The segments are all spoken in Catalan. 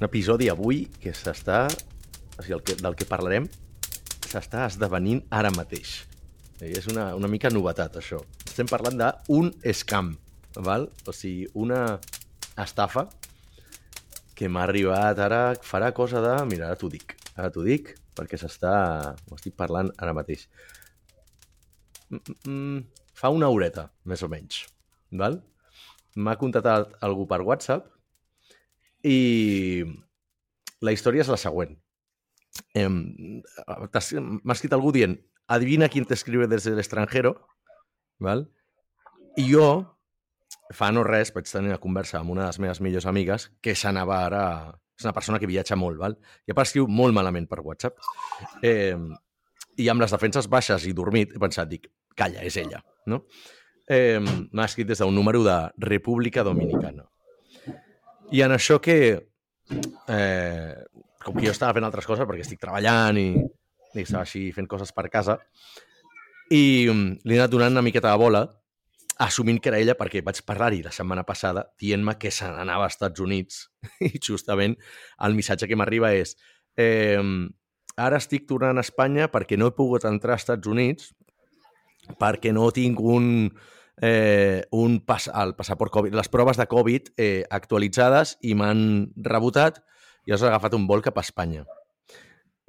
Un episodi avui que s'està... O sigui, el que, del que parlarem s'està esdevenint ara mateix. I és una, una mica novetat, això. Estem parlant d'un scam, val? O sigui, una estafa que m'ha arribat ara, farà cosa de... Mira, ara t'ho dic. Ara t'ho dic, perquè s'està... Ho estic parlant ara mateix. Mm, mm, mm, fa una horeta, més o menys. Val? M'ha contactat algú per WhatsApp i la història és la següent. Eh, M'ha escrit algú dient adivina quién te escribe desde el extranjero, ¿val? I jo, fa no res, vaig tenir una conversa amb una de les meves millors amigues que s'anava ara... És una persona que viatja molt, val? I a escriu molt malament per WhatsApp. Eh, I amb les defenses baixes i dormit, he pensat, dic, calla, és ella, no? Eh, M'ha escrit des d'un número de República Dominicana. I en això que, eh, com que jo estava fent altres coses perquè estic treballant i, i estava així fent coses per casa, i mm, li he anat donant una miqueta de bola, assumint que era ella perquè vaig parlar-hi la setmana passada dient-me que se n'anava als Estats Units i justament el missatge que m'arriba és eh, ara estic tornant a Espanya perquè no he pogut entrar als Estats Units perquè no tinc un, eh, un pas, el passaport Covid, les proves de Covid eh, actualitzades i m'han rebotat i has agafat un vol cap a Espanya.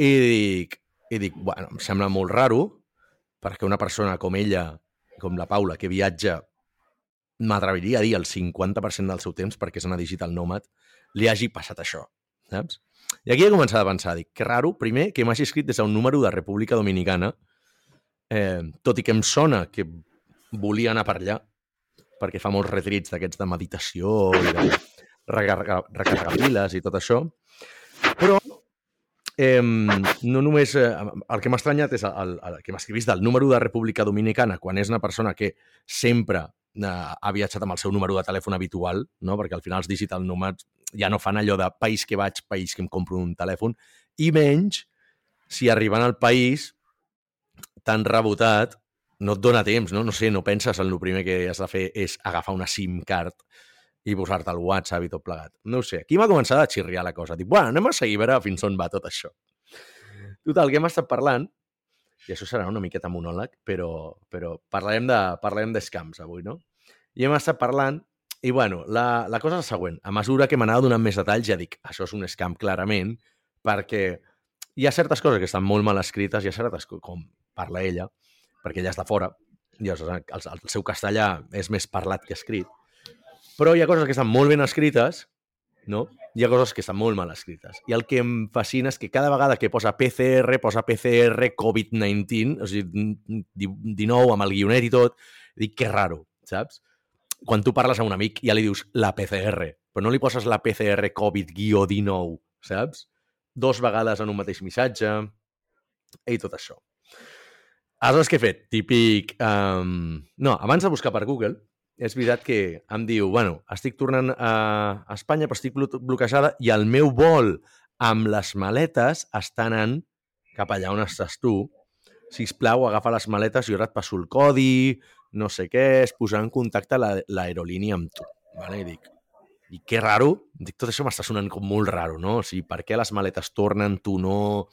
I dic, i dic, bueno, em sembla molt raro perquè una persona com ella, com la Paula, que viatja, m'atreviria a dir el 50% del seu temps perquè és una digital nomad, li hagi passat això, saps? I aquí he començat a pensar, dic, que raro, primer, que m'hagi escrit des d'un número de República Dominicana, eh, tot i que em sona que volia anar per allà, perquè fa molts retrits d'aquests de meditació i de recarregar, recarregar piles i tot això. Però eh, no només... Eh, el que m'ha estranyat és el, el, que m'escrivís del número de República Dominicana quan és una persona que sempre eh, ha viatjat amb el seu número de telèfon habitual, no? perquè al final els digital nomads ja no fan allò de país que vaig, país que em compro un telèfon, i menys si arribant al país tan rebotat no et dona temps, no? No sé, no penses en el primer que has de fer és agafar una SIM card i posar-te al WhatsApp i tot plegat. No ho sé, aquí m'ha començat a xirriar la cosa. Dic, bueno, anem a seguir a veure fins on va tot això. Total, que hem estat parlant, i això serà una miqueta monòleg, però, però parlarem de parlarem d'escams avui, no? I hem estat parlant, i bueno, la, la cosa és la següent. A mesura que m'anava donant més detalls, ja dic, això és un scam clarament, perquè hi ha certes coses que estan molt mal escrites, hi ha certes, com parla ella, perquè ella és de fora, i el, el, el seu castellà és més parlat que escrit. Però hi ha coses que estan molt ben escrites, no? Hi ha coses que estan molt mal escrites. I el que em fascina és que cada vegada que posa PCR, posa PCR COVID-19, o sigui, 19 amb el guionet i tot, dic que raro, saps? Quan tu parles a un amic ja li dius la PCR, però no li poses la PCR COVID-19, saps? Dos vegades en un mateix missatge i tot això. Aleshores, què he fet? Típic... Um... No, abans de buscar per Google, és veritat que em diu, bueno, estic tornant a Espanya, però estic bloquejada i el meu vol amb les maletes està anant cap allà on estàs tu. Si plau, agafa les maletes i ara et passo el codi, no sé què, es posarà en contacte l'aerolínia amb tu. Vale? I dic, i que raro, dic, tot això m'està sonant com molt raro, no? O sigui, per què les maletes tornen, tu no...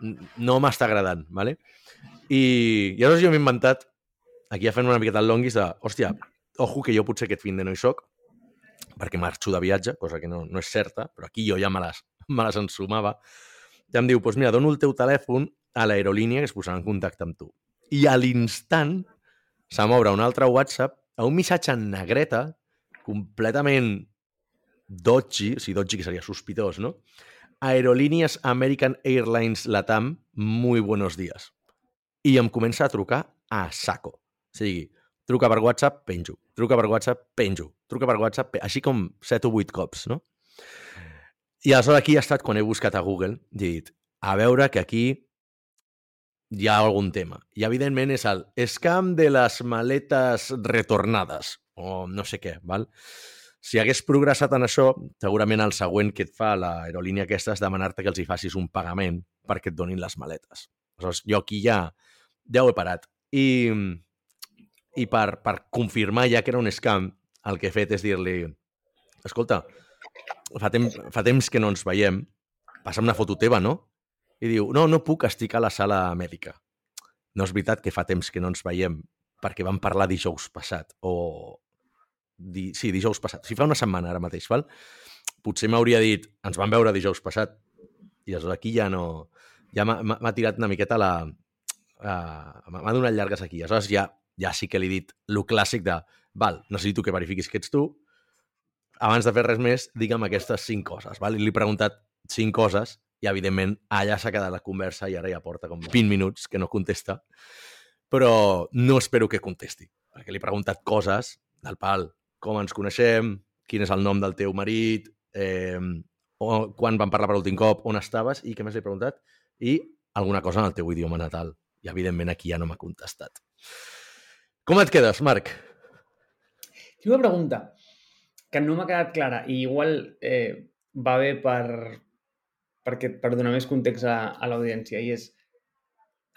No m'està agradant, vale? I, i aleshores jo m'he inventat, aquí ja fent una miqueta el longuis, de, hòstia, ojo que jo potser aquest fin de no hi soc, perquè marxo de viatge, cosa que no, no és certa, però aquí jo ja me les, me les ensumava. Ja em diu, doncs mira, dono el teu telèfon a l'aerolínia que es posarà en contacte amb tu. I a l'instant se m'obre un altre WhatsApp a un missatge en negreta, completament dodgy, o sigui, dodgy que seria sospitós, no? Aerolíneas American Airlines Latam, muy buenos días i em comença a trucar a saco. O sigui, truca per WhatsApp, penjo. Truca per WhatsApp, penjo. Truca per WhatsApp, penjo. així com 7 o 8 cops, no? I aleshores aquí ha estat quan he buscat a Google he dit, a veure que aquí hi ha algun tema. I evidentment és el scam de les maletes retornades, o no sé què, val? Si hagués progressat en això, segurament el següent que et fa l'aerolínia aquesta és demanar-te que els hi facis un pagament perquè et donin les maletes. Aleshores, jo aquí ja ja ho he parat. I, i per, per confirmar ja que era un scam, el que he fet és dir-li escolta, fa, temps, fa temps que no ens veiem, passa una foto teva, no? I diu, no, no puc, estic a la sala mèdica. No és veritat que fa temps que no ens veiem, perquè vam parlar dijous passat, o... Di... Sí, dijous passat. Sigui, fa una setmana ara mateix, val? Potser m'hauria dit, ens vam veure dijous passat, i aleshores aquí ja no... Ja m'ha tirat una miqueta la... Uh, m'ha donat llargues aquí. Aleshores ja, ja sí que li he dit lo clàssic de val, necessito que verifiquis que ets tu, abans de fer res més, digue'm aquestes cinc coses. Val? I li he preguntat cinc coses i, evidentment, allà s'ha quedat la conversa i ara ja porta com 20 minuts que no contesta, però no espero que contesti, perquè li he preguntat coses del pal, com ens coneixem, quin és el nom del teu marit, eh, o, quan vam parlar per l'últim cop, on estaves i què més li he preguntat, i alguna cosa en el teu idioma natal. I, evidentment, aquí ja no m'ha contestat. Com et quedes, Marc? Tinc una pregunta que no m'ha quedat clara i igual eh, va bé per, perquè, per donar més context a, a l'audiència i és,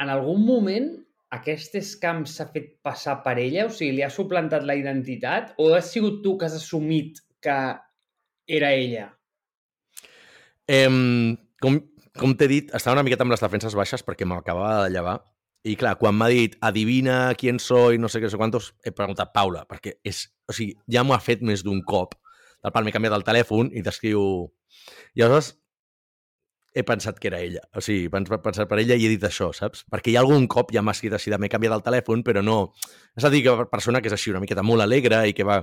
en algun moment aquest scam s'ha fet passar per ella? O sigui, li ha suplantat la identitat? O has sigut tu que has assumit que era ella? Eh, com com t'he dit, estava una miqueta amb les defenses baixes perquè m'acabava de llevar i clar, quan m'ha dit adivina qui soy, no sé què, no sé quantos, he preguntat Paula, perquè és, o sigui, ja m'ho ha fet més d'un cop. Del pal m'he canviat el telèfon i t'escriu... I aleshores he pensat que era ella. O sigui, he pensat per ella i he dit això, saps? Perquè hi ha algun cop ja m'ha escrit així de m'he canviat el telèfon, però no... És a dir, que persona que és així una miqueta molt alegre i que va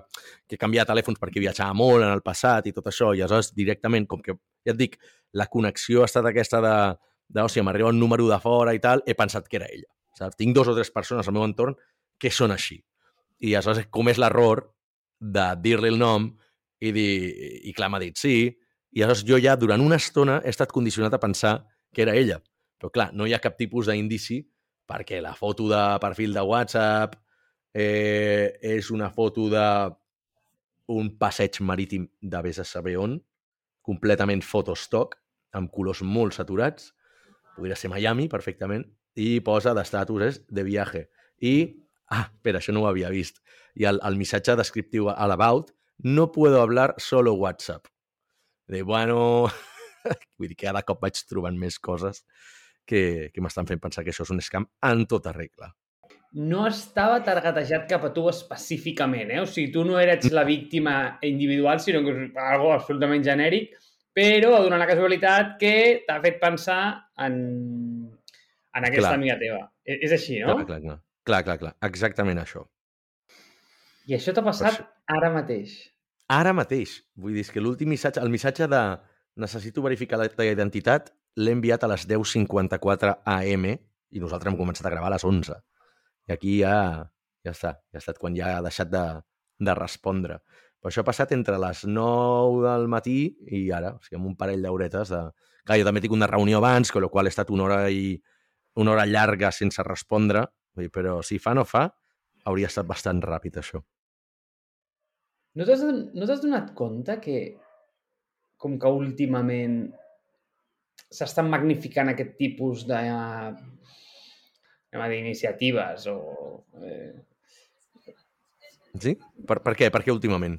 que canviar telèfons perquè viatjava molt en el passat i tot això, i aleshores directament, com que, ja et dic, la connexió ha estat aquesta de, de sigui, m'arriba un número de fora i tal, he pensat que era ella. Saps? Tinc dos o tres persones al meu entorn que són així. I aleshores he comès l'error de dir-li el nom i dir, i clar, m'ha dit sí, i aleshores jo ja, durant una estona, he estat condicionat a pensar que era ella. Però clar, no hi ha cap tipus d'indici perquè la foto de perfil de WhatsApp eh, és una foto de un passeig marítim de vés a saber on, completament fotostock, amb colors molt saturats, podria ser Miami perfectament, i posa d'estatus és de viatge. I, ah, espera, això no ho havia vist. I el, el missatge descriptiu a l'about, no puedo hablar solo WhatsApp de, bueno... Vull dir que cada cop vaig trobant més coses que, que m'estan fent pensar que això és un scam en tota regla. No estava targetejat cap a tu específicament, eh? O sigui, tu no eres la víctima individual, sinó que és algo absolutament genèric, però ha donat la casualitat que t'ha fet pensar en, en aquesta clar. amiga teva. És, és així, no? Clar, clar, clar. Clar, clar, clar. Exactament això. I això t'ha passat això... ara mateix? Ara mateix. Vull dir, que l'últim missatge, el missatge de necessito verificar la teva identitat, l'he enviat a les 10.54 AM i nosaltres hem començat a gravar a les 11. I aquí ja, ja està, ja ha estat quan ja ha deixat de, de respondre. Però això ha passat entre les 9 del matí i ara, o sigui, amb un parell d'horetes de... Clar, jo també tinc una reunió abans, amb la qual he estat una hora i una hora llarga sense respondre, però si fa no fa, hauria estat bastant ràpid això. No t'has no t'has donat compte que com que últimament s'estan magnificant aquest tipus de d'iniciatives o... Eh... Sí? Per, per què? Per què últimament?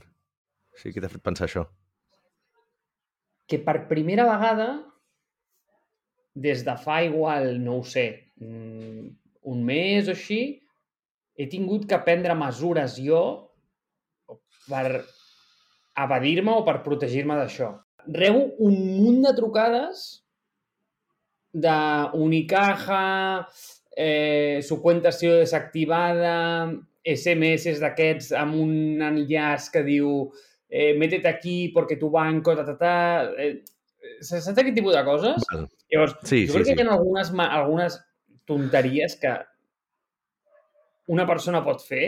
Sí, què t'ha fet pensar això? Que per primera vegada, des de fa igual, no ho sé, mm, un mes o així, he tingut que prendre mesures jo per evadir-me o per protegir-me d'això. Rebo un munt de trucades de Unicaja, eh, su cuenta ha sido desactivada, SMS d'aquests amb un enllaç que diu eh, métete aquí porque tu banco, ta, ta, ta... Eh, saps aquest tipus de coses? Val. Llavors, sí, jo crec sí, que sí. hi ha algunes, algunes tonteries que una persona pot fer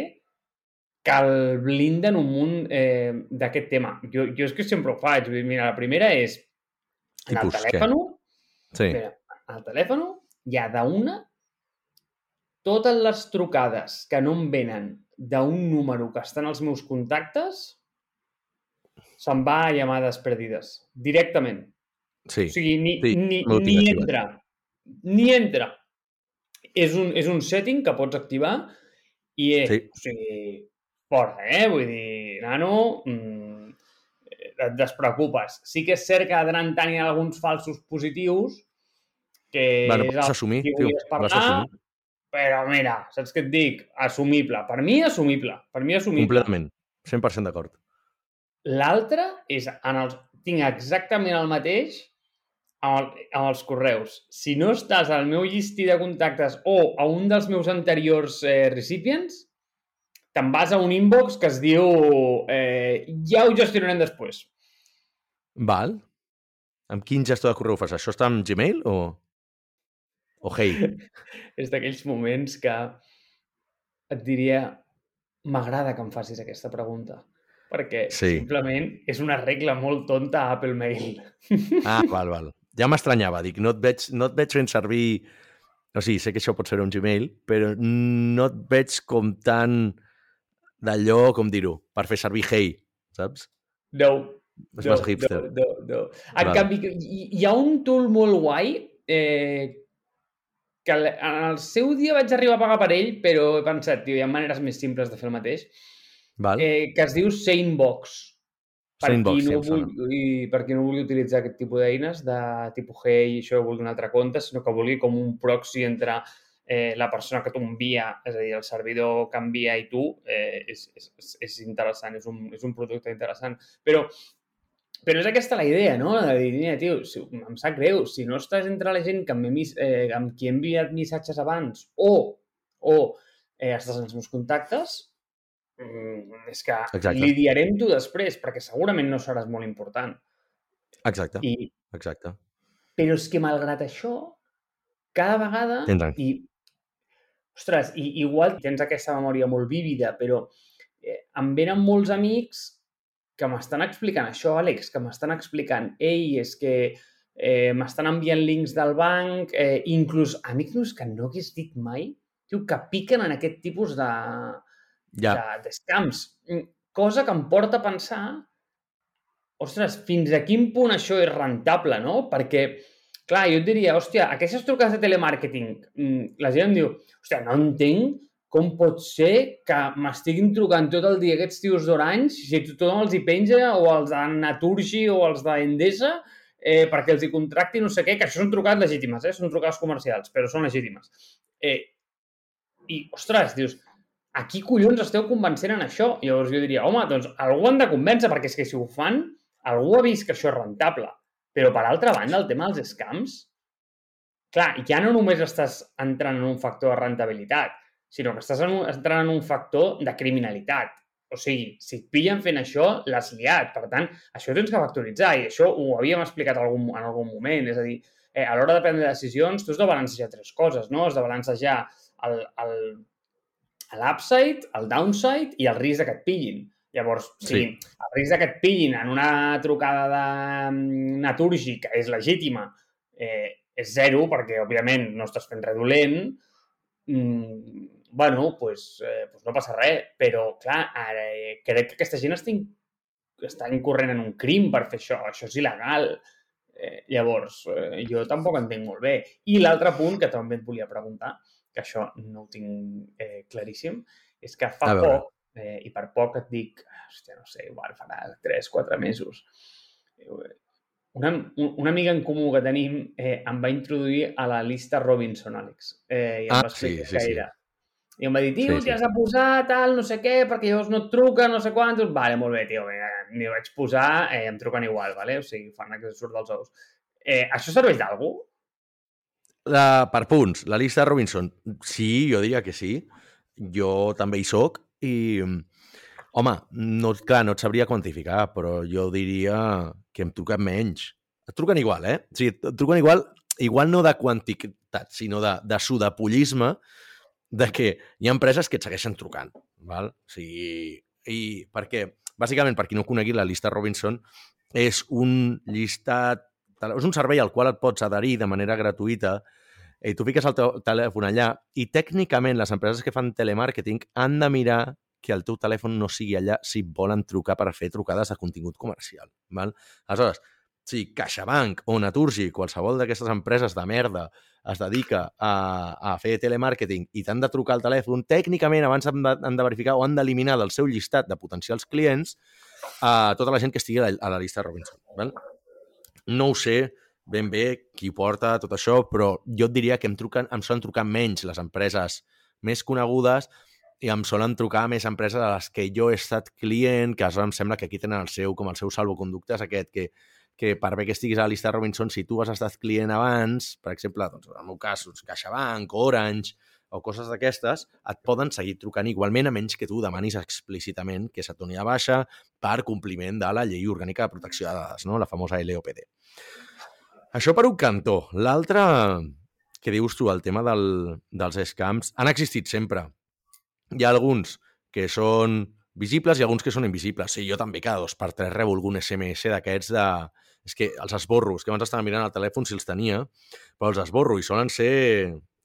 que el blinden un munt eh, d'aquest tema. Jo, jo és que sempre ho faig. Vull dir, mira, la primera és en el telèfon, sí. mira, al telèfon hi ha d'una totes les trucades que no em venen d'un número que estan als meus contactes se'n va a llamades perdides. Directament. Sí. O sigui, ni, sí, ni, ni entra. Ni entra. És un, és un setting que pots activar i és, sí. o sigui, fora, eh? Vull dir, nano, mmm, et despreocupes. Sí que és cert que de tant en tant hi ha alguns falsos positius que Bueno, és el assumir, que volies parlar, assumir. però mira, saps què et dic? Assumible. Per mi, assumible. Per mi, assumible. Completament. 100% d'acord. L'altre és, en els, tinc exactament el mateix amb, el, amb els correus. Si no estàs al meu llistí de contactes o a un dels meus anteriors eh, recipients, te'n vas a un inbox que es diu eh, ja ho gestionarem després. Val. Amb quin gestor de correu fas? Això està amb Gmail o... O Hey? És d'aquells moments que et diria m'agrada que em facis aquesta pregunta perquè Sí. simplement és una regla molt tonta a Apple Mail. Ah, val, val. Ja m'estranyava. Dic, no et, veig, no et veig fent servir... O sigui, sé que això pot ser un Gmail, però no et veig com tan d'allò, com dir-ho, per fer servir Hey, saps? No, És no, massa hipster. No, no, no. En Val. canvi, hi, ha un tool molt guai eh, que al- en el seu dia vaig arribar a pagar per ell, però he pensat, tio, hi ha maneres més simples de fer el mateix, Val? eh, que es diu Sanebox. Per Sanebox, qui, sí, no sona. vulgui, per qui no vulgui utilitzar aquest tipus d'eines de tipus Hey, això vulgui un altre compte, sinó que vulgui com un proxy entre eh, la persona que t'ho envia, és a dir, el servidor que envia i tu, eh, és, és, és- interessant, és un, és un producte interessant. Però, però és aquesta la idea, no? De dir, mira, tio, si, em sap greu, si no estàs entre la gent que mis- eh, amb qui he enviat missatges abans o, o eh, estàs en els meus contactes, mm, és que Exacte. lidiarem tu després, perquè segurament no seràs molt important. Exacte, I, exacte. però és que malgrat això, cada vegada... I, ostres, i, igual tens aquesta memòria molt vívida, però eh, em venen molts amics que m'estan explicant això, Àlex, que m'estan explicant, ei, és que eh, m'estan enviant links del banc, eh, inclús amics meus que no hagués dit mai, tio, que piquen en aquest tipus de, Ja, de, de scams. Mm, Cosa que em porta a pensar, ostres, fins a quin punt això és rentable, no? Perquè, clar, jo et diria, hòstia, aquestes trucades de telemàrqueting, mm, la gent em diu, hòstia, no entenc com pot ser que m'estiguin trucant tot el dia aquests tios d'Orange, si tothom els hi penja, o els de Naturgi, o els d'Endesa, eh, perquè els hi contracti no sé què, que això són trucades legítimes, eh? són trucades comercials, però són legítimes. Eh, I, ostres, dius, a qui collons esteu convencent en això? Llavors jo diria, home, doncs algú han de convèncer, perquè és que si ho fan, algú ha vist que això és rentable. Però, per altra banda, el tema dels scams, clar, ja no només estàs entrant en un factor de rentabilitat, sinó que estàs en un, entrant en un factor de criminalitat. O sigui, si et pillen fent això, l'has liat. Per tant, això ho tens que factoritzar i això ho havíem explicat algun, en algun moment. És a dir, eh, a l'hora de prendre decisions, tu has de balancejar tres coses, no? Has de balancejar el, el, l'upside, el downside i el risc de que et pillin. Llavors, si Sí. el risc que et pillin en una trucada de mm, Naturgi, que és legítima, eh, és zero, perquè, òbviament, no estàs fent res dolent, mm, bueno, pues, eh, pues no passa res. Però, clar, ara, eh, crec que aquesta gent està, in, està incorrent en un crim per fer això. Això és il·legal. Eh, llavors, eh, jo tampoc entenc molt bé. I l'altre punt que també et volia preguntar, que això no ho tinc eh, claríssim, és que fa poc, eh, i per poc et dic, hòstia, no sé, igual farà 3-4 mesos, eh, una, un- una amiga en comú que tenim eh, em va introduir a la llista Robinson, Àlex. Eh, I em Ah, va sí, sí, sí. era. I em va dir, tio, Sí, sí, sí. has de posar tal, no sé què, perquè llavors no et truquen, no sé quantos. Vale, molt bé, tio, n'hi vaig posar, eh, em truquen igual, vale? O sigui, fan que surt dels ous. Eh, això serveix d'algú? La, per punts, la llista de Robinson. Sí, jo diria que sí. Jo també hi soc i, home, no, clar, no et sabria quantificar, però jo diria que em truquen menys. Et truquen igual, eh? O sigui, et truquen igual, igual no de quantitat, sinó de, de sudapollisme de que hi ha empreses que et segueixen trucant, val? O sigui, i perquè, bàsicament, per qui no conegui, la llista Robinson és un llistat és un servei al qual et pots adherir de manera gratuïta i tu fiques el teu telèfon allà i tècnicament les empreses que fan telemàrqueting han de mirar que el teu telèfon no sigui allà si volen trucar per fer trucades de contingut comercial. Val? Aleshores, si CaixaBank o Naturgi, qualsevol d'aquestes empreses de merda, es dedica a, a fer telemàrqueting i t'han de trucar al telèfon, tècnicament abans han de, han de verificar o han d'eliminar del seu llistat de potencials clients a tota la gent que estigui a la, a la llista Robinson. Val? No ho sé ben bé qui porta tot això, però jo et diria que em, truquen, em solen trucar menys les empreses més conegudes i em solen trucar més empreses a les que jo he estat client, que em sembla que aquí tenen el seu, com el seu salvoconductes aquest, que, que per bé que estiguis a la llista Robinson, si tu has estat client abans, per exemple, doncs, en el meu cas, doncs, CaixaBank, Orange, o coses d'aquestes, et poden seguir trucant igualment, a menys que tu demanis explícitament que se't doni a baixa per compliment de la Llei Orgànica de Protecció de Dades, no? la famosa LOPD. Això per un cantó. L'altre, que dius tu, el tema del, dels scams, han existit sempre. Hi ha alguns que són visibles i alguns que són invisibles. Sí, jo també cada dos per tres rebo algun SMS d'aquests de... És que els esborro, és que abans estava mirant el telèfon si els tenia, però els esborro i solen ser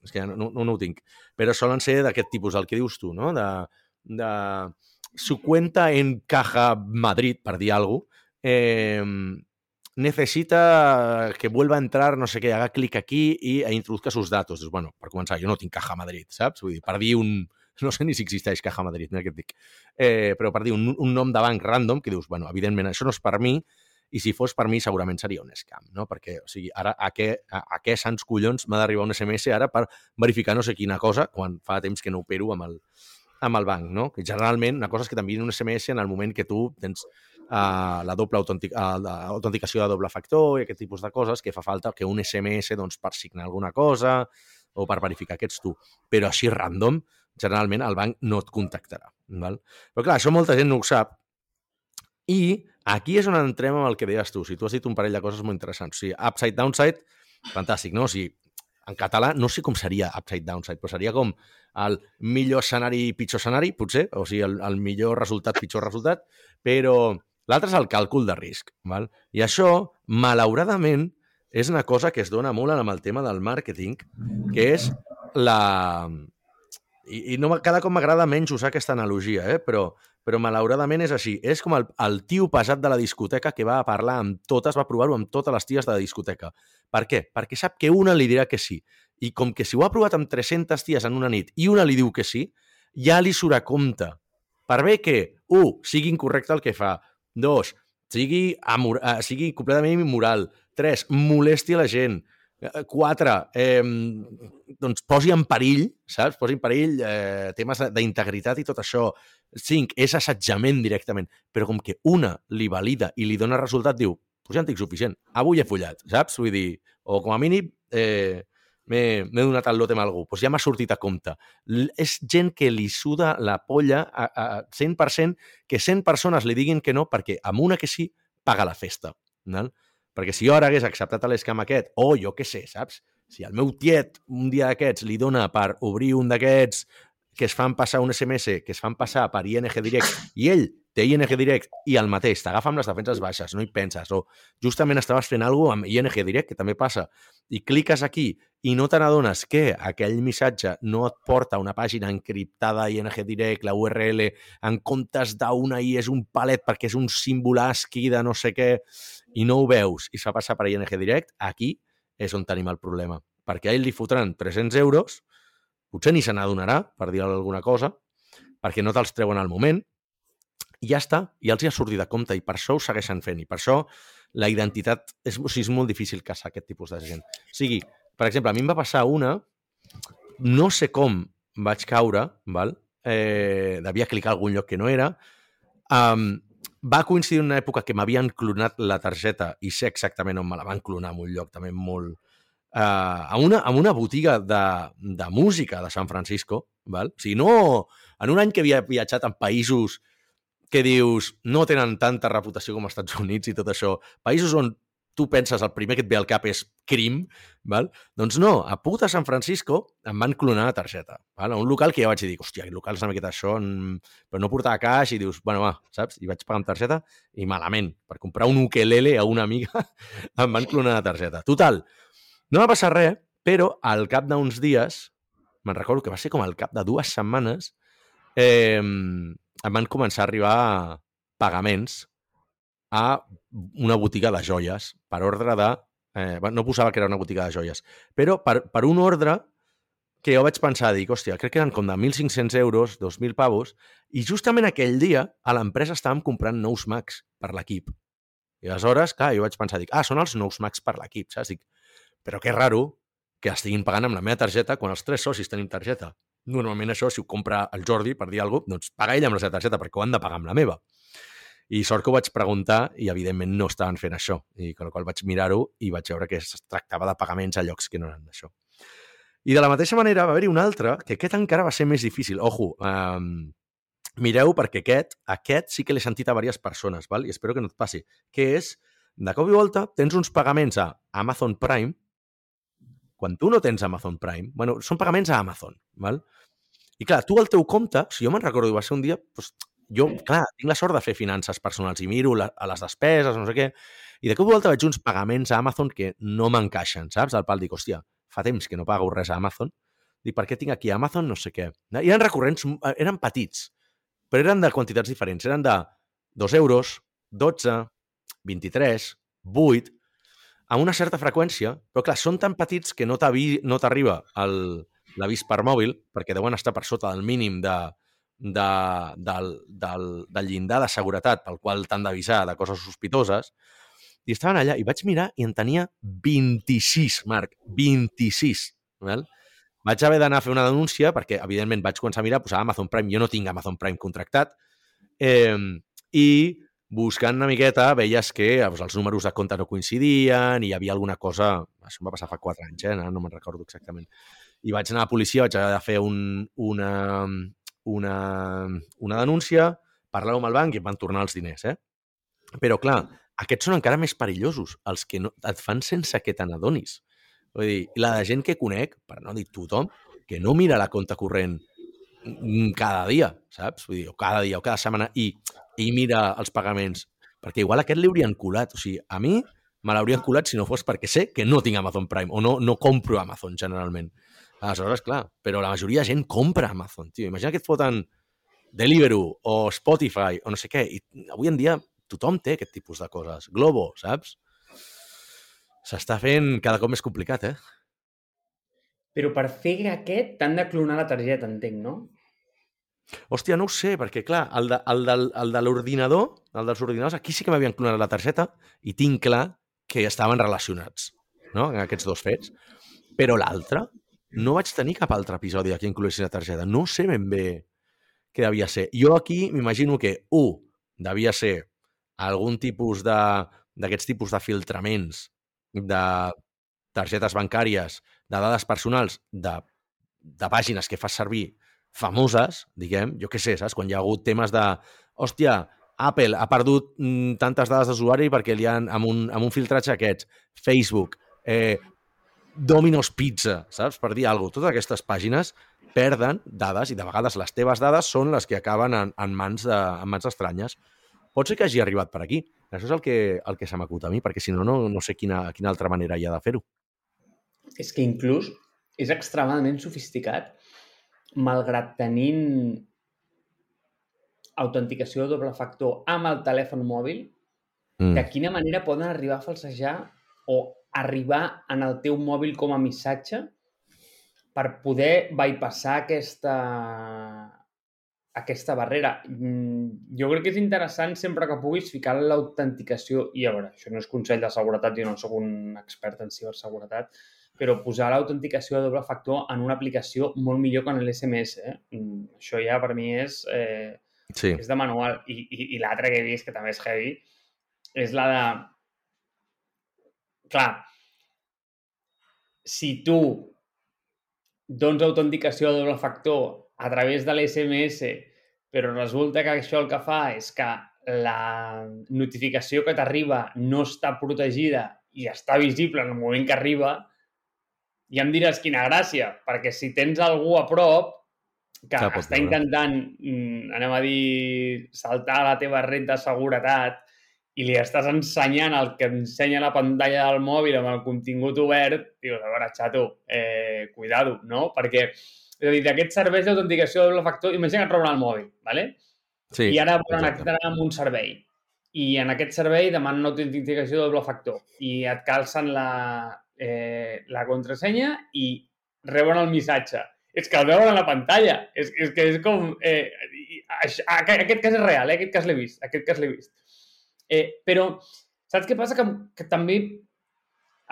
és que no, no, no ho tinc, però solen ser d'aquest tipus, el que dius tu, no? De, de su cuenta en Caja Madrid, per dir alguna cosa, eh, necesita que vuelva a entrar, no sé què, haga clic aquí i e introduzca sus datos. Dius, bueno, per començar, jo no tinc Caja Madrid, saps? Vull dir, per dir un... No sé ni si existeix Caja Madrid, mira què et dic. Eh, però per dir un, un nom de banc random, que dius, bueno, evidentment, això no és per mi, i si fos per mi segurament seria un scam, no? Perquè, o sigui, ara a què, a, a què sants collons m'ha d'arribar un SMS ara per verificar no sé quina cosa quan fa temps que no opero amb el, amb el banc, no? Que generalment una cosa és que t'enviïn un SMS en el moment que tu tens uh, la doble autentic uh, autenticació de doble factor i aquest tipus de coses que fa falta que un SMS doncs, per signar alguna cosa o per verificar que ets tu. Però així random, generalment el banc no et contactarà. Val? Però clar, això molta gent no ho sap i aquí és on entrem amb el que deies tu. Si tu has dit un parell de coses molt interessants. O sigui, upside, downside, fantàstic, no? O sigui, en català no sé com seria upside, downside, però seria com el millor escenari, pitjor escenari, potser, o sigui, el, el millor resultat, pitjor resultat, però l'altre és el càlcul de risc. Val? I això, malauradament, és una cosa que es dona molt amb el tema del màrqueting, que és la... I, i no, cada cop m'agrada menys usar aquesta analogia, eh? però però malauradament és així. És com el, el tio pesat de la discoteca que va a parlar amb totes, va provar-ho amb totes les ties de la discoteca. Per què? Perquè sap que una li dirà que sí. I com que si ho ha provat amb 300 ties en una nit i una li diu que sí, ja li surt a compte. Per bé que, un, sigui incorrecte el que fa, dos, sigui, amor, uh, sigui completament immoral, tres, molesti la gent, eh, quatre, eh, doncs posi en perill, saps? Posi en perill eh, temes d'integritat i tot això. 5 és assetjament directament, però com que una li valida i li dona resultat, diu, pues ja en tinc suficient, avui he follat, saps? Vull dir, o com a mínim eh, m'he donat el lote amb algú, pues ja m'ha sortit a compte. L és gent que li suda la polla a, a 100%, que 100 persones li diguin que no, perquè amb una que sí, paga la festa. No? Perquè si jo ara hagués acceptat l'escam aquest, o jo què sé, saps? Si el meu tiet un dia d'aquests li dona per obrir un d'aquests que es fan passar un SMS, que es fan passar per ING Direct, i ell té ING Direct i el mateix, t'agafa amb les defenses baixes, no hi penses, o justament estaves fent alguna amb ING Direct, que també passa, i cliques aquí i no te n'adones que aquell missatge no et porta a una pàgina encriptada ING Direct, la URL, en comptes d'una i és un palet perquè és un símbol ASCII de no sé què, i no ho veus i es fa passar per ING Direct, aquí és on tenim el problema. Perquè a ell li fotran 300 euros potser ni se n'adonarà, per dir alguna cosa, perquè no te'ls treuen al moment, i ja està, i els hi ha sortit de compte, i per això ho segueixen fent, i per això la identitat és, o sigui, és molt difícil caçar aquest tipus de gent. O sigui, per exemple, a mi em va passar una, no sé com vaig caure, val? Eh, devia clicar algun lloc que no era, um, va coincidir una època que m'havien clonat la targeta i sé exactament on me la van clonar en un lloc també molt, eh, a, una, a una botiga de, de música de San Francisco, val? o sigui, no en un any que havia viatjat en països que dius no tenen tanta reputació com els Estats Units i tot això, països on tu penses el primer que et ve al cap és crim, val? doncs no, a puta San Francisco em van clonar la targeta. Val? un local que ja vaig dir, hòstia, el local és una miqueta això, però no portava caix i dius, bueno, va, saps? I vaig pagar amb targeta i malament. Per comprar un ukelele a una amiga em van clonar la targeta. Total, no va passar res, però al cap d'uns dies, me'n recordo que va ser com al cap de dues setmanes, eh, em van començar a arribar pagaments a una botiga de joies per ordre de Eh, no posava que era una botiga de joies. Però per, per un ordre que jo vaig pensar, dic, hòstia, crec que eren com de 1.500 euros, 2.000 pavos, i justament aquell dia a l'empresa estàvem comprant nous Macs per l'equip. I aleshores, clar, jo vaig pensar, dic, ah, són els nous Macs per l'equip, saps? Dic, però que raro que estiguin pagant amb la meva targeta quan els tres socis tenim targeta. Normalment això, si ho compra el Jordi, per dir alguna cosa, doncs paga ell amb la seva targeta, perquè ho han de pagar amb la meva. I sort que ho vaig preguntar i, evidentment, no estaven fent això. I amb la qual vaig mirar-ho i vaig veure que es tractava de pagaments a llocs que no eren d'això. I de la mateixa manera va haver-hi un altre, que aquest encara va ser més difícil. Ojo, um, mireu perquè aquest, aquest sí que l'he sentit a diverses persones, val? i espero que no et passi, que és, de cop i volta, tens uns pagaments a Amazon Prime, quan tu no tens Amazon Prime, bueno, són pagaments a Amazon, val? I clar, tu al teu compte, si jo me'n recordo, va ser un dia, doncs, jo, clar, tinc la sort de fer finances personals i miro la, a les despeses, no sé què, i de cop volta veig uns pagaments a Amazon que no m'encaixen, saps? Al pal dic, hòstia, fa temps que no pago res a Amazon. Dic, per què tinc aquí Amazon? No sé què. I eren recurrents, eh, eren petits, però eren de quantitats diferents. Eren de 2 euros, 12, 23, 8, amb una certa freqüència, però clar, són tan petits que no t'arriba no l'avís per mòbil, perquè deuen estar per sota del mínim de, de, del, del, del llindar de seguretat pel qual t'han d'avisar de coses sospitoses, i estaven allà i vaig mirar i en tenia 26, Marc, 26. Val? Vaig haver d'anar a fer una denúncia perquè, evidentment, vaig començar a mirar, posava Amazon Prime, jo no tinc Amazon Prime contractat, eh, i buscant una miqueta veies que doncs, els números de compte no coincidien i hi havia alguna cosa... Això em va passar fa 4 anys, eh? no me'n recordo exactament. I vaig anar a la policia, vaig haver de fer un, una, una, una denúncia, parlar amb el banc i em van tornar els diners. Eh? Però, clar, aquests són encara més perillosos, els que no, et fan sense que te n'adonis. Vull dir, la de gent que conec, per no dir tothom, que no mira la compta corrent cada dia, saps? Vull dir, o cada dia o cada setmana i, i mira els pagaments. Perquè igual aquest li haurien colat. O sigui, a mi me l'haurien colat si no fos perquè sé que no tinc Amazon Prime o no, no compro Amazon generalment. Aleshores, clar, però la majoria de gent compra Amazon, tio. Imagina que et foten Deliveroo o Spotify o no sé què. I avui en dia tothom té aquest tipus de coses. Globo, saps? S'està fent cada cop més complicat, eh? Però per fer aquest t'han de clonar la targeta, entenc, no? Hòstia, no ho sé, perquè, clar, el de, el de, el de l'ordinador, el dels ordinadors, aquí sí que m'havien clonat la targeta i tinc clar que estaven relacionats, no?, en aquests dos fets. Però l'altre, no vaig tenir cap altre episodi aquí incloessin la targeta. No sé ben bé què devia ser. Jo aquí m'imagino que, un, devia ser algun tipus d'aquests tipus de filtraments de targetes bancàries, de dades personals, de, de pàgines que fas servir famoses, diguem, jo què sé, saps? Quan hi ha hagut temes de, hòstia, Apple ha perdut mm, tantes dades d'usuari perquè li han, amb un, amb un filtratge aquests, Facebook, eh, Domino's Pizza, saps? Per dir alguna cosa. Totes aquestes pàgines perden dades i de vegades les teves dades són les que acaben en, en, mans, de, en mans estranyes pot ser que hagi arribat per aquí. Això és el que, el que se m'acut a mi, perquè si no, no, no sé quina, quina altra manera hi ha de fer-ho. És que inclús és extremadament sofisticat, malgrat tenint autenticació de doble factor amb el telèfon mòbil, mm. de quina manera poden arribar a falsejar o arribar en el teu mòbil com a missatge per poder bypassar aquesta, aquesta barrera. Mm, jo crec que és interessant sempre que puguis ficar l'autenticació, i a veure, això no és consell de seguretat, jo no sóc un expert en ciberseguretat, però posar l'autenticació de doble factor en una aplicació molt millor que en l'SMS. Eh? Mm, això ja per mi és, eh, sí. és de manual. I, i, i l'altre que he vist, que també és heavy, és la de... Clar, si tu dones autenticació de doble factor a través de l'SMS, però resulta que això el que fa és que la notificació que t'arriba no està protegida i està visible en el moment que arriba, ja em diràs quina gràcia, perquè si tens algú a prop que ja, està intentant, mm, anem a dir, saltar la teva red de seguretat i li estàs ensenyant el que ensenya la pantalla del mòbil amb el contingut obert, dius, a veure, xato, eh, cuidado, no? Perquè és a dir, d'aquests serveis d'autenticació de doble factor, imagina que et roben el mòbil, ¿vale? Sí, I ara volen entrar en un servei. i en aquest servei demanen una autenticació de doble factor i et calcen la, eh, la contrasenya i reben el missatge. És que el veuen a la pantalla. És, és que és com... Eh, això, aquest cas és real, eh? aquest cas l'he vist. Aquest cas l'he vist. Eh, però saps què passa? Que, que també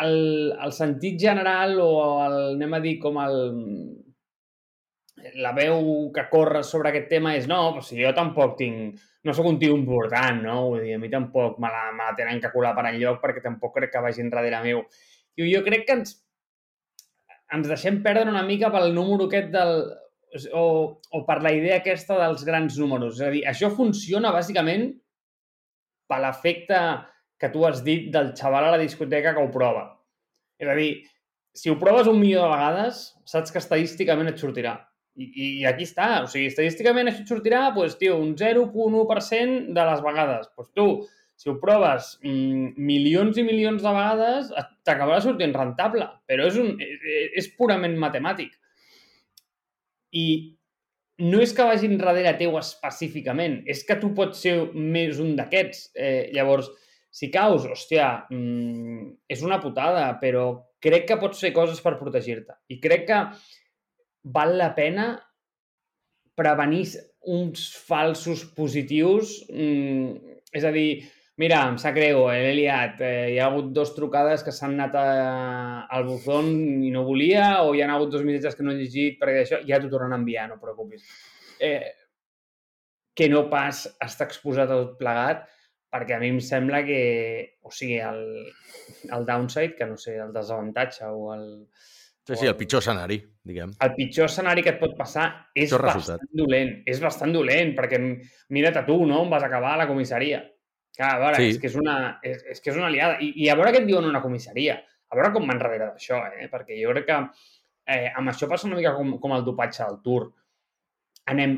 el, el sentit general o el, anem a dir, com el, la veu que corre sobre aquest tema és no, però si jo tampoc tinc... No sóc un tio important, no? Vull dir, a mi tampoc me la, me la tenen que colar per enlloc perquè tampoc crec que vagin darrere meu. I jo crec que ens, ens deixem perdre una mica pel número aquest del... O, o per la idea aquesta dels grans números. És a dir, això funciona bàsicament per l'efecte que tu has dit del xaval a la discoteca que ho prova. És a dir, si ho proves un milió de vegades, saps que estadísticament et sortirà. I, I aquí està. O sigui, estadísticament això et sortirà, doncs, tio, un 0,1% de les vegades. Doncs tu, si ho proves mmm, milions i milions de vegades, t'acabarà sortint rentable. Però és, un, és purament matemàtic. I no és que vagin darrere teu específicament, és que tu pots ser més un d'aquests. Eh, llavors, si caus, hòstia, mmm, és una putada, però crec que pots fer coses per protegir-te. I crec que val la pena prevenir uns falsos positius. Mm, és a dir, mira, em sap greu, eh, l'he liat. Eh, hi ha hagut dos trucades que s'han anat a, al buzón i no volia, o hi ha hagut dos missatges que no he llegit perquè això ja t'ho tornen a enviar, no preocupis. Eh, que no pas estar exposat a tot plegat, perquè a mi em sembla que, o sigui, el, el downside, que no sé, el desavantatge o el, Sí, sí, el pitjor escenari, diguem. El pitjor escenari que et pot passar és bastant resultat. dolent. És bastant dolent, perquè mira't a tu, no? On vas acabar a la comissaria. Clar, a veure, sí. és, que és, una, és, és que és una liada. I, I a veure què et diuen una comissaria. A veure com van darrere d'això, eh? Perquè jo crec que eh, amb això passa una mica com, com el dopatge del Tour. Anem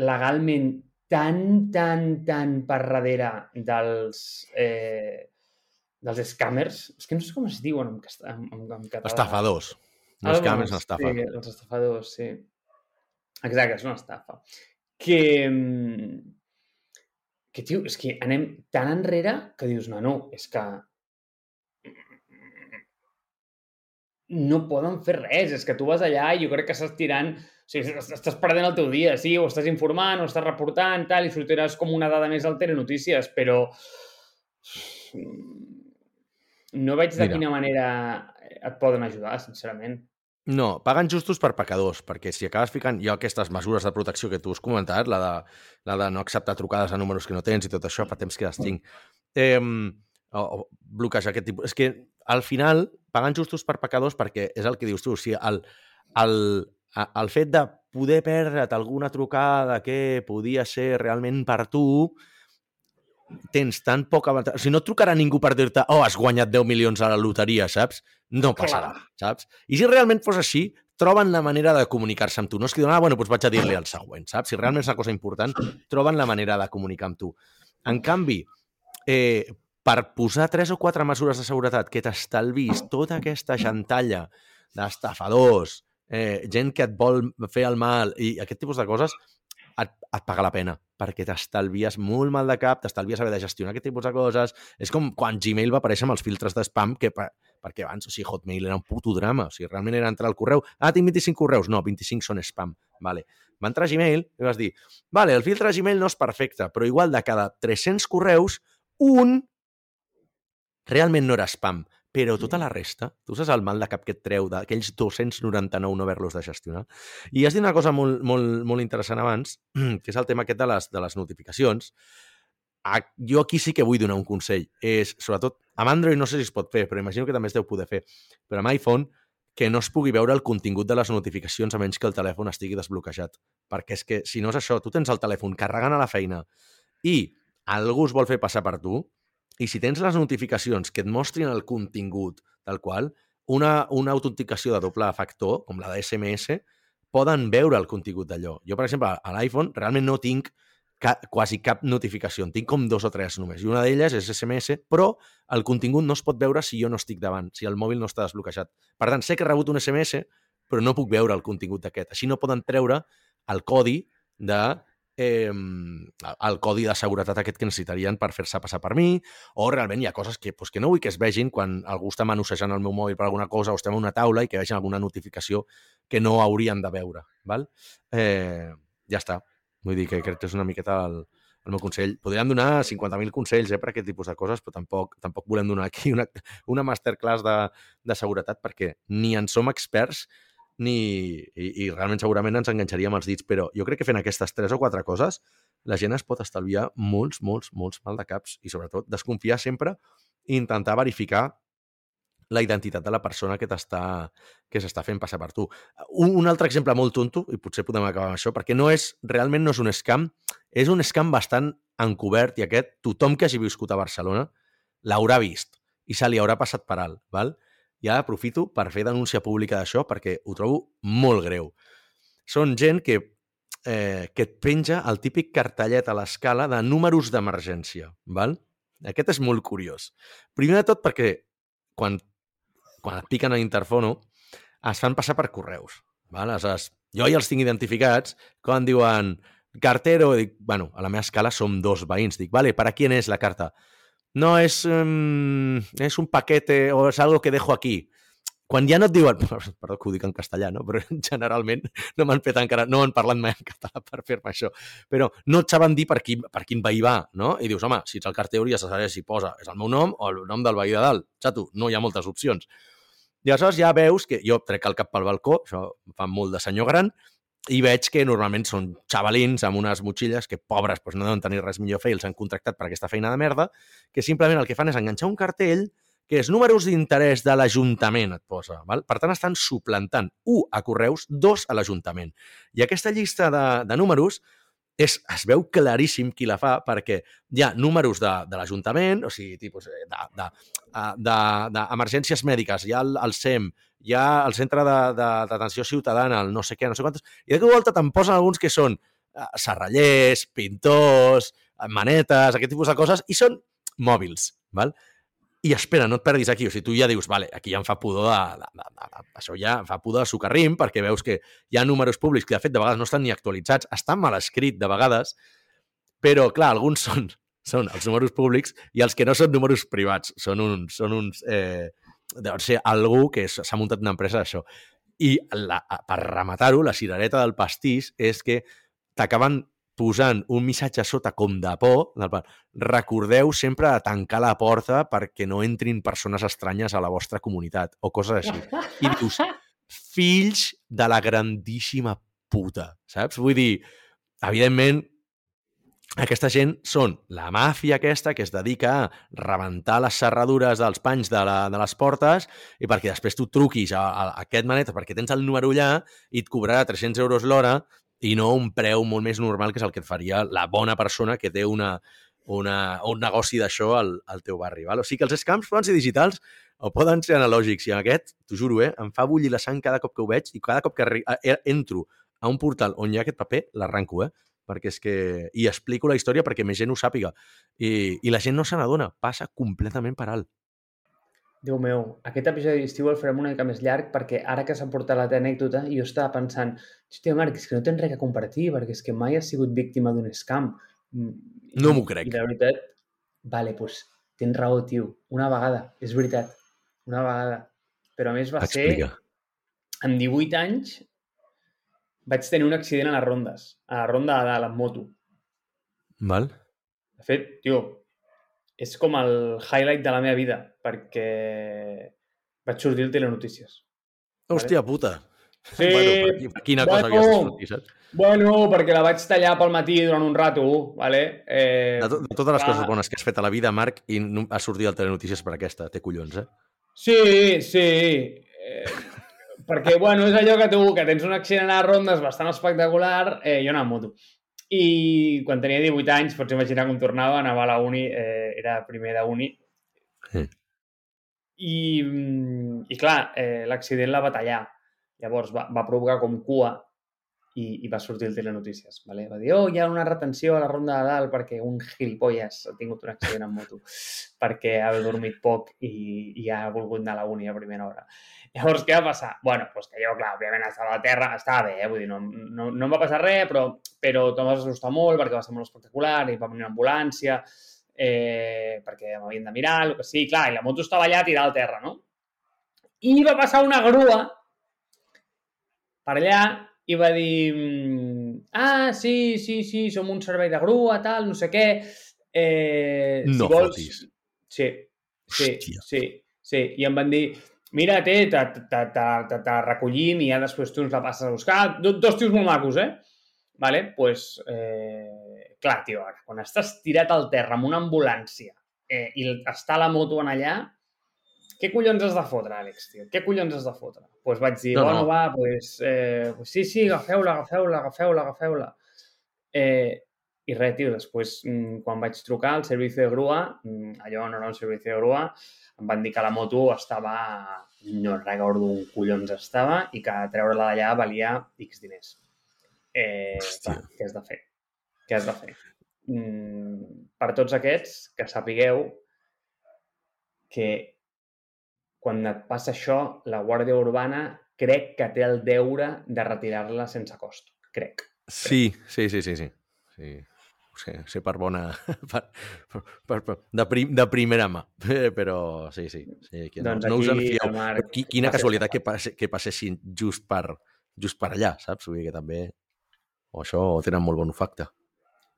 legalment tan, tan, tan per darrere dels, eh, dels scammers. És que no sé com es diuen en, en, en, en català. Estafadors. No és una estafa. Sí, els estafadors, sí. Exacte, és una estafa. Que, mm, que tio, és que anem tan enrere que dius, no, no, és que no poden fer res. És que tu vas allà i jo crec que estàs tirant... O sigui, estàs perdent el teu dia, sí, o estàs informant, o estàs reportant, tal, i sortiràs com una dada més al Telenotícies, però no veig de Mira. quina manera et poden ajudar, sincerament. No, paguen justos per pecadors, perquè si acabes ficant jo aquestes mesures de protecció que tu has comentat, la de, la de no acceptar trucades a números que no tens i tot això, fa temps que les tinc, eh, o, o bloquejar aquest tipus... És que al final paguen justos per pecadors perquè és el que dius tu, o sigui, el, el, el fet de poder perdre't alguna trucada que podia ser realment per tu, tens tan poc avantatge... O sigui, no et trucarà ningú per dir-te oh, has guanyat 10 milions a la loteria, saps? No passarà, Clar. saps? I si realment fos així, troben la manera de comunicar-se amb tu. No és que diuen, ah, bueno, doncs vaig a dir-li el següent, saps? Si realment és una cosa important, troben la manera de comunicar amb tu. En canvi, eh, per posar tres o quatre mesures de seguretat que t'estalvis tota aquesta gentalla d'estafadors, eh, gent que et vol fer el mal i aquest tipus de coses, et, et paga la pena, perquè t'estalvies molt mal de cap, t'estalvies haver de gestionar aquest tipus de coses. És com quan Gmail va aparèixer amb els filtres de spam, que per, perquè abans, o sigui, Hotmail era un puto drama, o sigui, realment era entrar al correu, ah, tinc 25 correus, no, 25 són spam, vale. Va entrar a Gmail i vas dir, vale, el filtre de Gmail no és perfecte, però igual de cada 300 correus, un realment no era spam, però tota la resta, tu saps el mal de cap que et treu d'aquells 299 no haver-los de gestionar? I has dit una cosa molt, molt, molt interessant abans, que és el tema aquest de les, de les notificacions. Jo aquí sí que vull donar un consell. És, sobretot, amb Android no sé si es pot fer, però imagino que també es deu poder fer. Però amb iPhone, que no es pugui veure el contingut de les notificacions a menys que el telèfon estigui desbloquejat. Perquè és que, si no és això, tu tens el telèfon carregant a la feina i algú es vol fer passar per tu, i si tens les notificacions que et mostrin el contingut tal qual, una, una autenticació de doble factor, com la de SMS, poden veure el contingut d'allò. Jo, per exemple, a l'iPhone realment no tinc ca quasi cap notificació. En tinc com dos o tres només. I una d'elles és SMS, però el contingut no es pot veure si jo no estic davant, si el mòbil no està desbloquejat. Per tant, sé que he rebut un SMS, però no puc veure el contingut d'aquest. Així no poden treure el codi de eh, el codi de seguretat aquest que necessitarien per fer-se passar per mi, o realment hi ha coses que, pues, que no vull que es vegin quan algú està manossejant el meu mòbil per alguna cosa o estem a una taula i que vegin alguna notificació que no haurien de veure. Val? Eh, ja està. Vull dir que crec que és una miqueta el, el meu consell. Podríem donar 50.000 consells eh, per aquest tipus de coses, però tampoc, tampoc volem donar aquí una, una masterclass de, de seguretat perquè ni en som experts ni, i, i realment segurament ens enganxaríem els dits, però jo crec que fent aquestes tres o quatre coses la gent es pot estalviar molts, molts, molts mal de caps i sobretot desconfiar sempre i intentar verificar la identitat de la persona que t'està que s'està fent passar per tu. Un, un altre exemple molt tonto, i potser podem acabar amb això, perquè no és, realment no és un scam, és un scam bastant encobert i aquest, tothom que hagi viscut a Barcelona l'haurà vist i se li haurà passat per alt. Val? Ja aprofito per fer denúncia pública d'això perquè ho trobo molt greu. Són gent que, eh, que et penja el típic cartellet a l'escala de números d'emergència. Val? Aquest és molt curiós. Primer de tot perquè quan quan et piquen a l'interfono, es fan passar per correus. Val? Aleshores, jo ja els tinc identificats quan diuen cartero, dic, bueno, a la meva escala som dos veïns. Dic, vale, ¿para quién es la carta? No, es, um, es un paquete o es algo que dejo aquí. Quan ja no et diuen, perdó que ho dic en castellà, no? però generalment no m'han fet encara, no m'han parlat mai en català per fer-me això, però no et saben dir per, qui, per quin veí va, no? I dius, home, si ets el carter hauries de saber si posa és el meu nom o el nom del veí de dalt. Xato, no hi ha moltes opcions. I aleshores ja veus que jo trec el cap pel balcó, això fa molt de senyor gran, i veig que normalment són xavalins amb unes motxilles que, pobres, doncs no deuen tenir res millor a fer i els han contractat per aquesta feina de merda, que simplement el que fan és enganxar un cartell que és números d'interès de l'Ajuntament, et posa. Val? Per tant, estan suplantant, un, a Correus, dos, a l'Ajuntament. I aquesta llista de, de números és, es veu claríssim qui la fa perquè hi ha números de, de l'Ajuntament, o sigui, tipus d'emergències de, de, de, mèdiques, hi ha el, el SEM, hi ha el Centre d'Atenció Ciutadana, el no sé què, no sé quantos, i de cop volta te'n posen alguns que són uh, serrallers, pintors, manetes, aquest tipus de coses, i són mòbils. Val? I espera, no et perdis aquí. O sigui, tu ja dius, vale, aquí ja em fa pudor de, de, de, de, això ja fa pudor de socarrim, perquè veus que hi ha números públics que, de fet, de vegades no estan ni actualitzats, estan mal escrit de vegades, però, clar, alguns són, són els números públics i els que no són números privats. Són uns... Són uns eh, deuen ser algú que s'ha muntat una empresa d'això. I la, per rematar-ho, la cirereta del pastís és que t'acaben posant un missatge sota com de por, recordeu sempre de tancar la porta perquè no entrin persones estranyes a la vostra comunitat, o coses així. I dius, fills de la grandíssima puta, saps? Vull dir, evidentment, aquesta gent són la màfia aquesta que es dedica a rebentar les serradures dels panys de, la, de les portes i perquè després tu truquis a, a, aquest manet perquè tens el número allà i et cobrarà 300 euros l'hora i no un preu molt més normal, que és el que et faria la bona persona que té una, una, un negoci d'això al, al teu barri. Val? O sigui que els scams poden ser digitals o poden ser analògics. I aquest, t'ho juro, eh, em fa bullir la sang cada cop que ho veig i cada cop que eh, entro a un portal on hi ha aquest paper, l'arranco, eh? perquè és que... I explico la història perquè més gent ho sàpiga. I, i la gent no se n'adona, passa completament per alt. Déu meu, aquest episodi d'estiu el farem una mica més llarg perquè ara que s'ha portat l'anècdota jo estava pensant, hòstia, Marc, és que no tens res a compartir perquè és que mai has sigut víctima d'un scam. Mm, no m'ho crec. I la veritat, vale, doncs tens raó, tio. Una vegada, és veritat. Una vegada. Però a més va Explica. ser... Amb 18 anys vaig tenir un accident a les rondes. A la ronda de la moto. Val. De fet, tio, és com el highlight de la meva vida, perquè vaig sortir al Telenotícies. Hòstia vale? puta! Sí, bueno, quina cosa bueno, havies sortit, saps? Bueno, perquè la vaig tallar pel matí durant un rato, vale? Eh, de, to de totes les va... coses bones que has fet a la vida, Marc, i ha sortit al Telenotícies per aquesta, té collons, eh? Sí, sí. Eh, perquè, bueno, és allò que tu, que tens un accident a les rondes bastant espectacular, eh, jo anava amb moto. I quan tenia 18 anys, pots imaginar com tornava, anava a la uni, eh, era primer de uni. Sí. I, i clar, eh, l'accident la va tallar. Llavors va, va provocar com cua i, i va sortir el Telenotícies. Vale? Va dir, oh, hi ha una retenció a la ronda de dalt perquè un gilipolles ha tingut un accident en moto perquè ha dormit poc i, i ha volgut anar a la uni a primera hora. Llavors, què va passar? bueno, doncs que jo, clar, òbviament estava a la terra, estava bé, eh? vull dir, no, no, no em va passar res, però, però em va assustar molt perquè va ser molt espectacular i va venir una ambulància eh, perquè m'havien de mirar, el que sí, clar, i la moto estava allà tirada al terra, no? I va passar una grua per allà i va dir ah, sí, sí, sí, som un servei de grua, tal, no sé què. Eh, no si vols... fotis. Sí, sí, Hòstia. sí, sí. I em van dir, mira, té, te, te, te, te, te recollim i ja després tu ens la passes a buscar. Do, dos tios molt macos, eh? Vale? pues, eh, clar, tio, ara, quan estàs tirat al terra amb una ambulància eh, i està la moto en allà, què collons has de fotre, Àlex, tio? Què collons has de fotre? Doncs pues vaig dir, No, no, no. bueno, va, pues, eh, pues sí, sí, agafeu-la, agafeu-la, agafeu-la, agafeu-la. Eh, I res, tio, després, mm, quan vaig trucar al servici de grua, mm, allò no era un servici de grua, em van dir que la moto estava... No recordo un collons estava i que treure-la d'allà valia X diners. Eh, Hòstia. clar, què has de fer? Què has de fer? Mm, per tots aquests, que sapigueu que quan et passa això, la Guàrdia Urbana crec que té el deure de retirar-la sense cost. Crec. Sí, sí, sí, sí, sí. sí. Ho sé, sé per bona... Per, per, per, per, de, prim, de primera mà, però sí, sí. sí que no, Doncs no us en fieu. Marc Qui, quina casualitat que, passe, que passessin just per, just per allà, saps? Vull dir que també... O això ho tenen molt bon olfacte.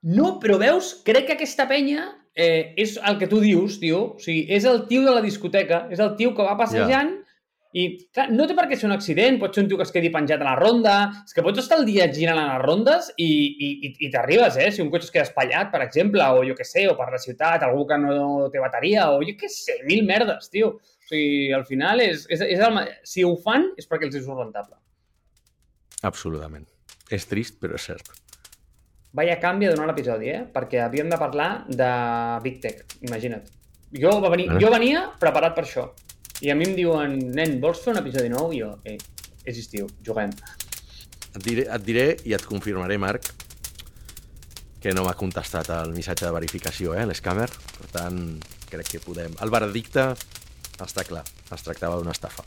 No, però veus, crec que aquesta penya eh, és el que tu dius, tio. O sigui, és el tio de la discoteca, és el tio que va passejant i, clar, no té per què ser un accident, pot ser un tio que es quedi penjat a la ronda, és que pots estar el dia girant a les rondes i, i, i, i t'arribes, eh? Si un cotxe es queda espatllat, per exemple, o jo què sé, o per la ciutat, algú que no té bateria, o jo què sé, mil merdes, tio. O sigui, al final, és, és, és el, si ho fan és perquè els és rentable. Absolutament. És trist, però és cert. Vaya canvi a donar l'episodi, eh? Perquè havíem de parlar de Big Tech, imagina't. Jo, va venir, jo venia preparat per això. I a mi em diuen, nen, vols fer un episodi nou? I jo, eh, és estiu, juguem. Et diré, et diré i et confirmaré, Marc, que no m'ha contestat el missatge de verificació, eh, l'escàmer. Per tant, crec que podem... El veredicte està clar. Es tractava d'una estafa.